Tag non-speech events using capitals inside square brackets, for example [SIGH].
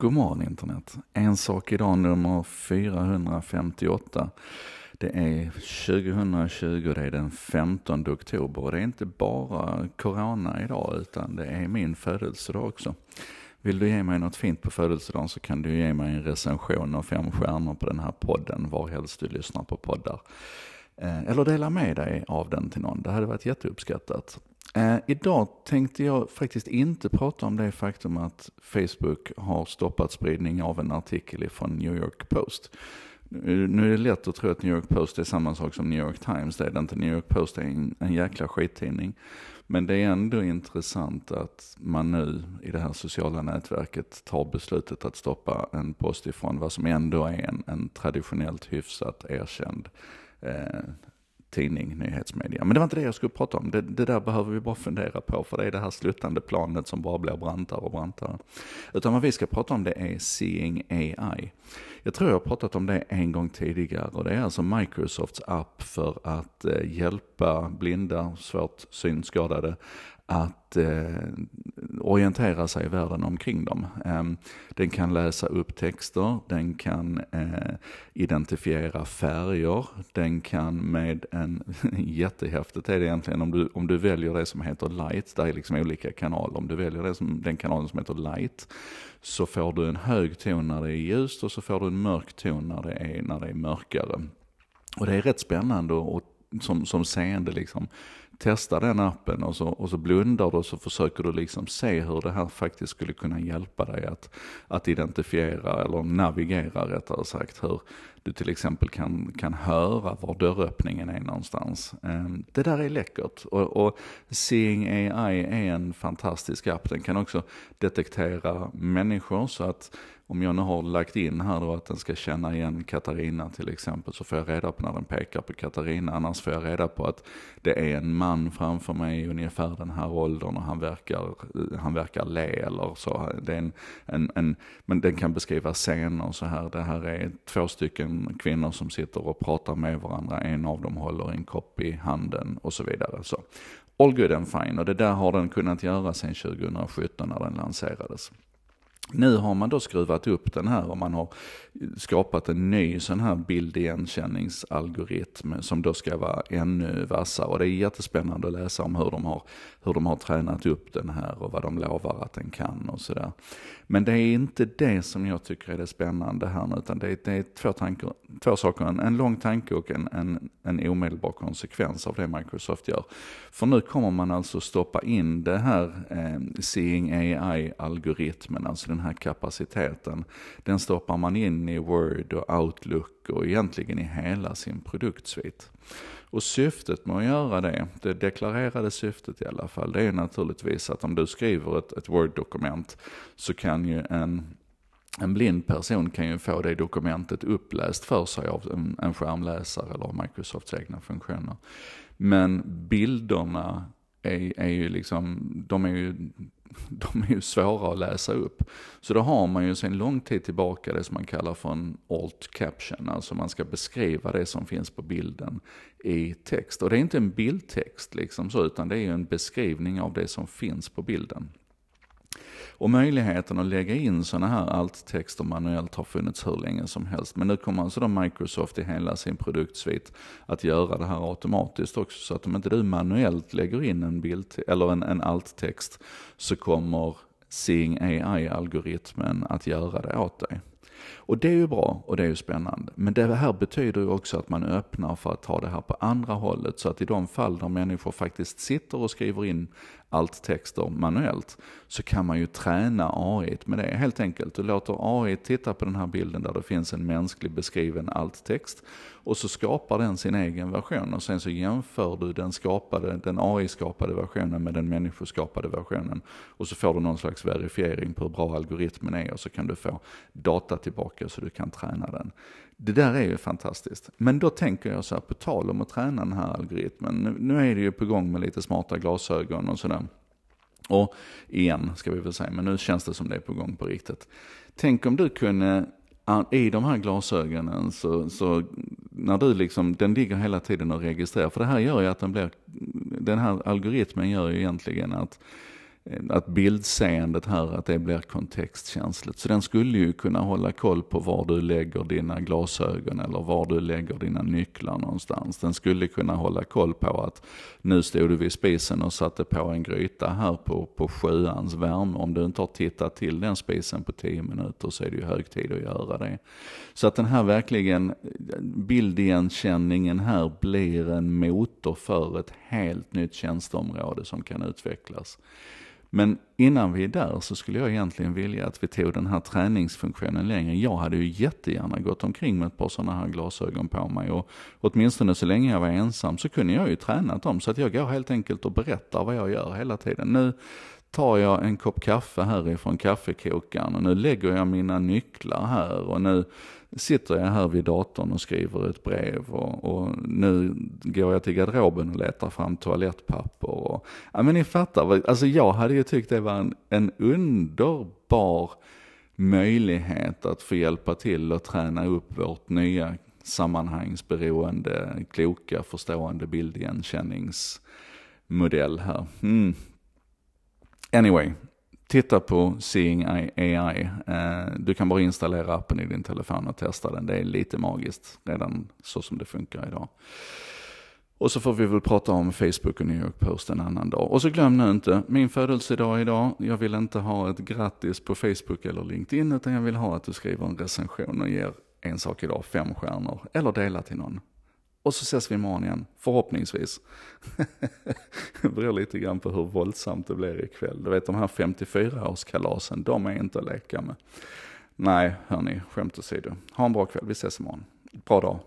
God morgon internet. En sak idag nummer 458. Det är 2020, det är den 15 oktober och det är inte bara corona idag utan det är min födelsedag också. Vill du ge mig något fint på födelsedagen så kan du ge mig en recension av fem stjärnor på den här podden varhelst du lyssnar på poddar. Eh, eller dela med dig av den till någon, det hade varit jätteuppskattat. Eh, idag tänkte jag faktiskt inte prata om det faktum att Facebook har stoppat spridning av en artikel från New York Post. Nu är det lätt att tro att New York Post är samma sak som New York Times, det är det inte. New York Post är en, en jäkla skittidning. Men det är ändå intressant att man nu i det här sociala nätverket tar beslutet att stoppa en post ifrån vad som ändå är en, en traditionellt hyfsat erkänd eh, tidning, nyhetsmedia. Men det var inte det jag skulle prata om. Det, det, där behöver vi bara fundera på, för det är det här sluttande planet som bara blir brantare och brantare. Utan vad vi ska prata om det är Seeing AI. Jag tror jag har pratat om det en gång tidigare och det är alltså Microsofts app för att eh, hjälpa blinda, svårt synskadade att eh, orientera sig i världen omkring dem. Eh, den kan läsa upp texter, den kan eh, identifiera färger, den kan med en, [LAUGHS] jättehäftigt är det egentligen, om du, om du väljer det som heter light, där är liksom olika kanaler, om du väljer det som, den kanalen som heter light, så får du en hög ton när det är ljust och så får du en mörk ton när det är, när det är mörkare. Och det är rätt spännande och som, som seende liksom testa den appen och så, och så blundar du och så försöker du liksom se hur det här faktiskt skulle kunna hjälpa dig att, att identifiera eller navigera rättare sagt. Hur du till exempel kan, kan höra var dörröppningen är någonstans. Ehm, det där är läckert och, och Seeing AI är en fantastisk app. Den kan också detektera människor så att om jag nu har lagt in här då att den ska känna igen Katarina till exempel så får jag reda på när den pekar på Katarina. Annars får jag reda på att det är en man framför mig i ungefär den här åldern och han verkar, han verkar le eller så. Det är en, en, en, men den kan beskriva scener så här. Det här är två stycken kvinnor som sitter och pratar med varandra. En av dem håller en kopp i handen och så vidare. Så. All good and fine och det där har den kunnat göra sedan 2017 när den lanserades. Nu har man då skruvat upp den här och man har skapat en ny sån här bildigenkänningsalgoritm som då ska vara ännu vassare. Och det är jättespännande att läsa om hur de har, hur de har tränat upp den här och vad de lovar att den kan och sådär. Men det är inte det som jag tycker är det spännande här nu, utan det är, det är två, tankar, två saker. En, en lång tanke och en, en, en omedelbar konsekvens av det Microsoft gör. För nu kommer man alltså stoppa in det här eh, Seeing AI-algoritmen, alltså den här kapaciteten. Den stoppar man in i Word och Outlook och egentligen i hela sin produktsvit. Och syftet med att göra det, det deklarerade syftet i alla fall, det är naturligtvis att om du skriver ett, ett Word-dokument så kan ju en en blind person kan ju få det dokumentet uppläst för sig av en, en skärmläsare eller av Microsofts egna funktioner. Men bilderna är, är ju liksom, de är ju [LAUGHS] de är ju svåra att läsa upp. Så då har man ju sedan lång tid tillbaka det som man kallar för en alt caption, alltså man ska beskriva det som finns på bilden i text. Och det är inte en bildtext liksom så, utan det är ju en beskrivning av det som finns på bilden. Och möjligheten att lägga in sådana här alt-texter manuellt har funnits hur länge som helst. Men nu kommer alltså då Microsoft i hela sin produktsvit att göra det här automatiskt också. Så att om inte du manuellt lägger in en bild, eller en, en alt-text, så kommer Seeing AI-algoritmen att göra det åt dig. Och det är ju bra och det är ju spännande. Men det här betyder ju också att man öppnar för att ta det här på andra hållet. Så att i de fall där människor faktiskt sitter och skriver in allt texter manuellt, så kan man ju träna AI med det helt enkelt. Du låter AI titta på den här bilden där det finns en mänsklig beskriven alt-text och så skapar den sin egen version och sen så jämför du den, skapade, den AI-skapade versionen med den människoskapade versionen och så får du någon slags verifiering på hur bra algoritmen är och så kan du få data tillbaka så du kan träna den. Det där är ju fantastiskt. Men då tänker jag så här, på tal om att träna den här algoritmen. Nu är det ju på gång med lite smarta glasögon och sådär. Och igen, ska vi väl säga, men nu känns det som det är på gång på riktigt. Tänk om du kunde, i de här glasögonen, så, så när du liksom, den ligger hela tiden och registrerar. För det här gör ju att den blir, den här algoritmen gör ju egentligen att att bildseendet här, att det blir kontextkänsligt. Så den skulle ju kunna hålla koll på var du lägger dina glasögon eller var du lägger dina nycklar någonstans. Den skulle kunna hålla koll på att nu stod du vid spisen och satte på en gryta här på, på sjuans värme. Om du inte har tittat till den spisen på tio minuter så är det ju hög tid att göra det. Så att den här verkligen, bildigenkänningen här blir en motor för ett helt nytt tjänsteområde som kan utvecklas. Men innan vi är där så skulle jag egentligen vilja att vi tog den här träningsfunktionen längre. Jag hade ju jättegärna gått omkring med ett par sådana här glasögon på mig och åtminstone så länge jag var ensam så kunde jag ju tränat dem. Så att jag går helt enkelt och berättar vad jag gör hela tiden. Nu tar jag en kopp kaffe härifrån kaffekokaren och nu lägger jag mina nycklar här och nu sitter jag här vid datorn och skriver ett brev och, och nu går jag till garderoben och letar fram toalettpapper. Och, ja men ni fattar, alltså jag hade ju tyckt det var en, en underbar möjlighet att få hjälpa till och träna upp vårt nya sammanhangsberoende, kloka, förstående bildigenkänningsmodell här. Mm. Anyway, titta på Seeing AI. Eh, du kan bara installera appen i din telefon och testa den. Det är lite magiskt redan så som det funkar idag. Och så får vi väl prata om Facebook och New York Post en annan dag. Och så glöm nu inte, min födelsedag idag. Jag vill inte ha ett grattis på Facebook eller LinkedIn, utan jag vill ha att du skriver en recension och ger en sak idag fem stjärnor. Eller delar till någon. Och så ses vi imorgon igen, förhoppningsvis. [LAUGHS] det beror lite grann på hur våldsamt det blir ikväll. Du vet de här 54-årskalasen, de är inte att leka med. Nej, hörni, skämt åsido. Ha en bra kväll, vi ses imorgon. Bra dag.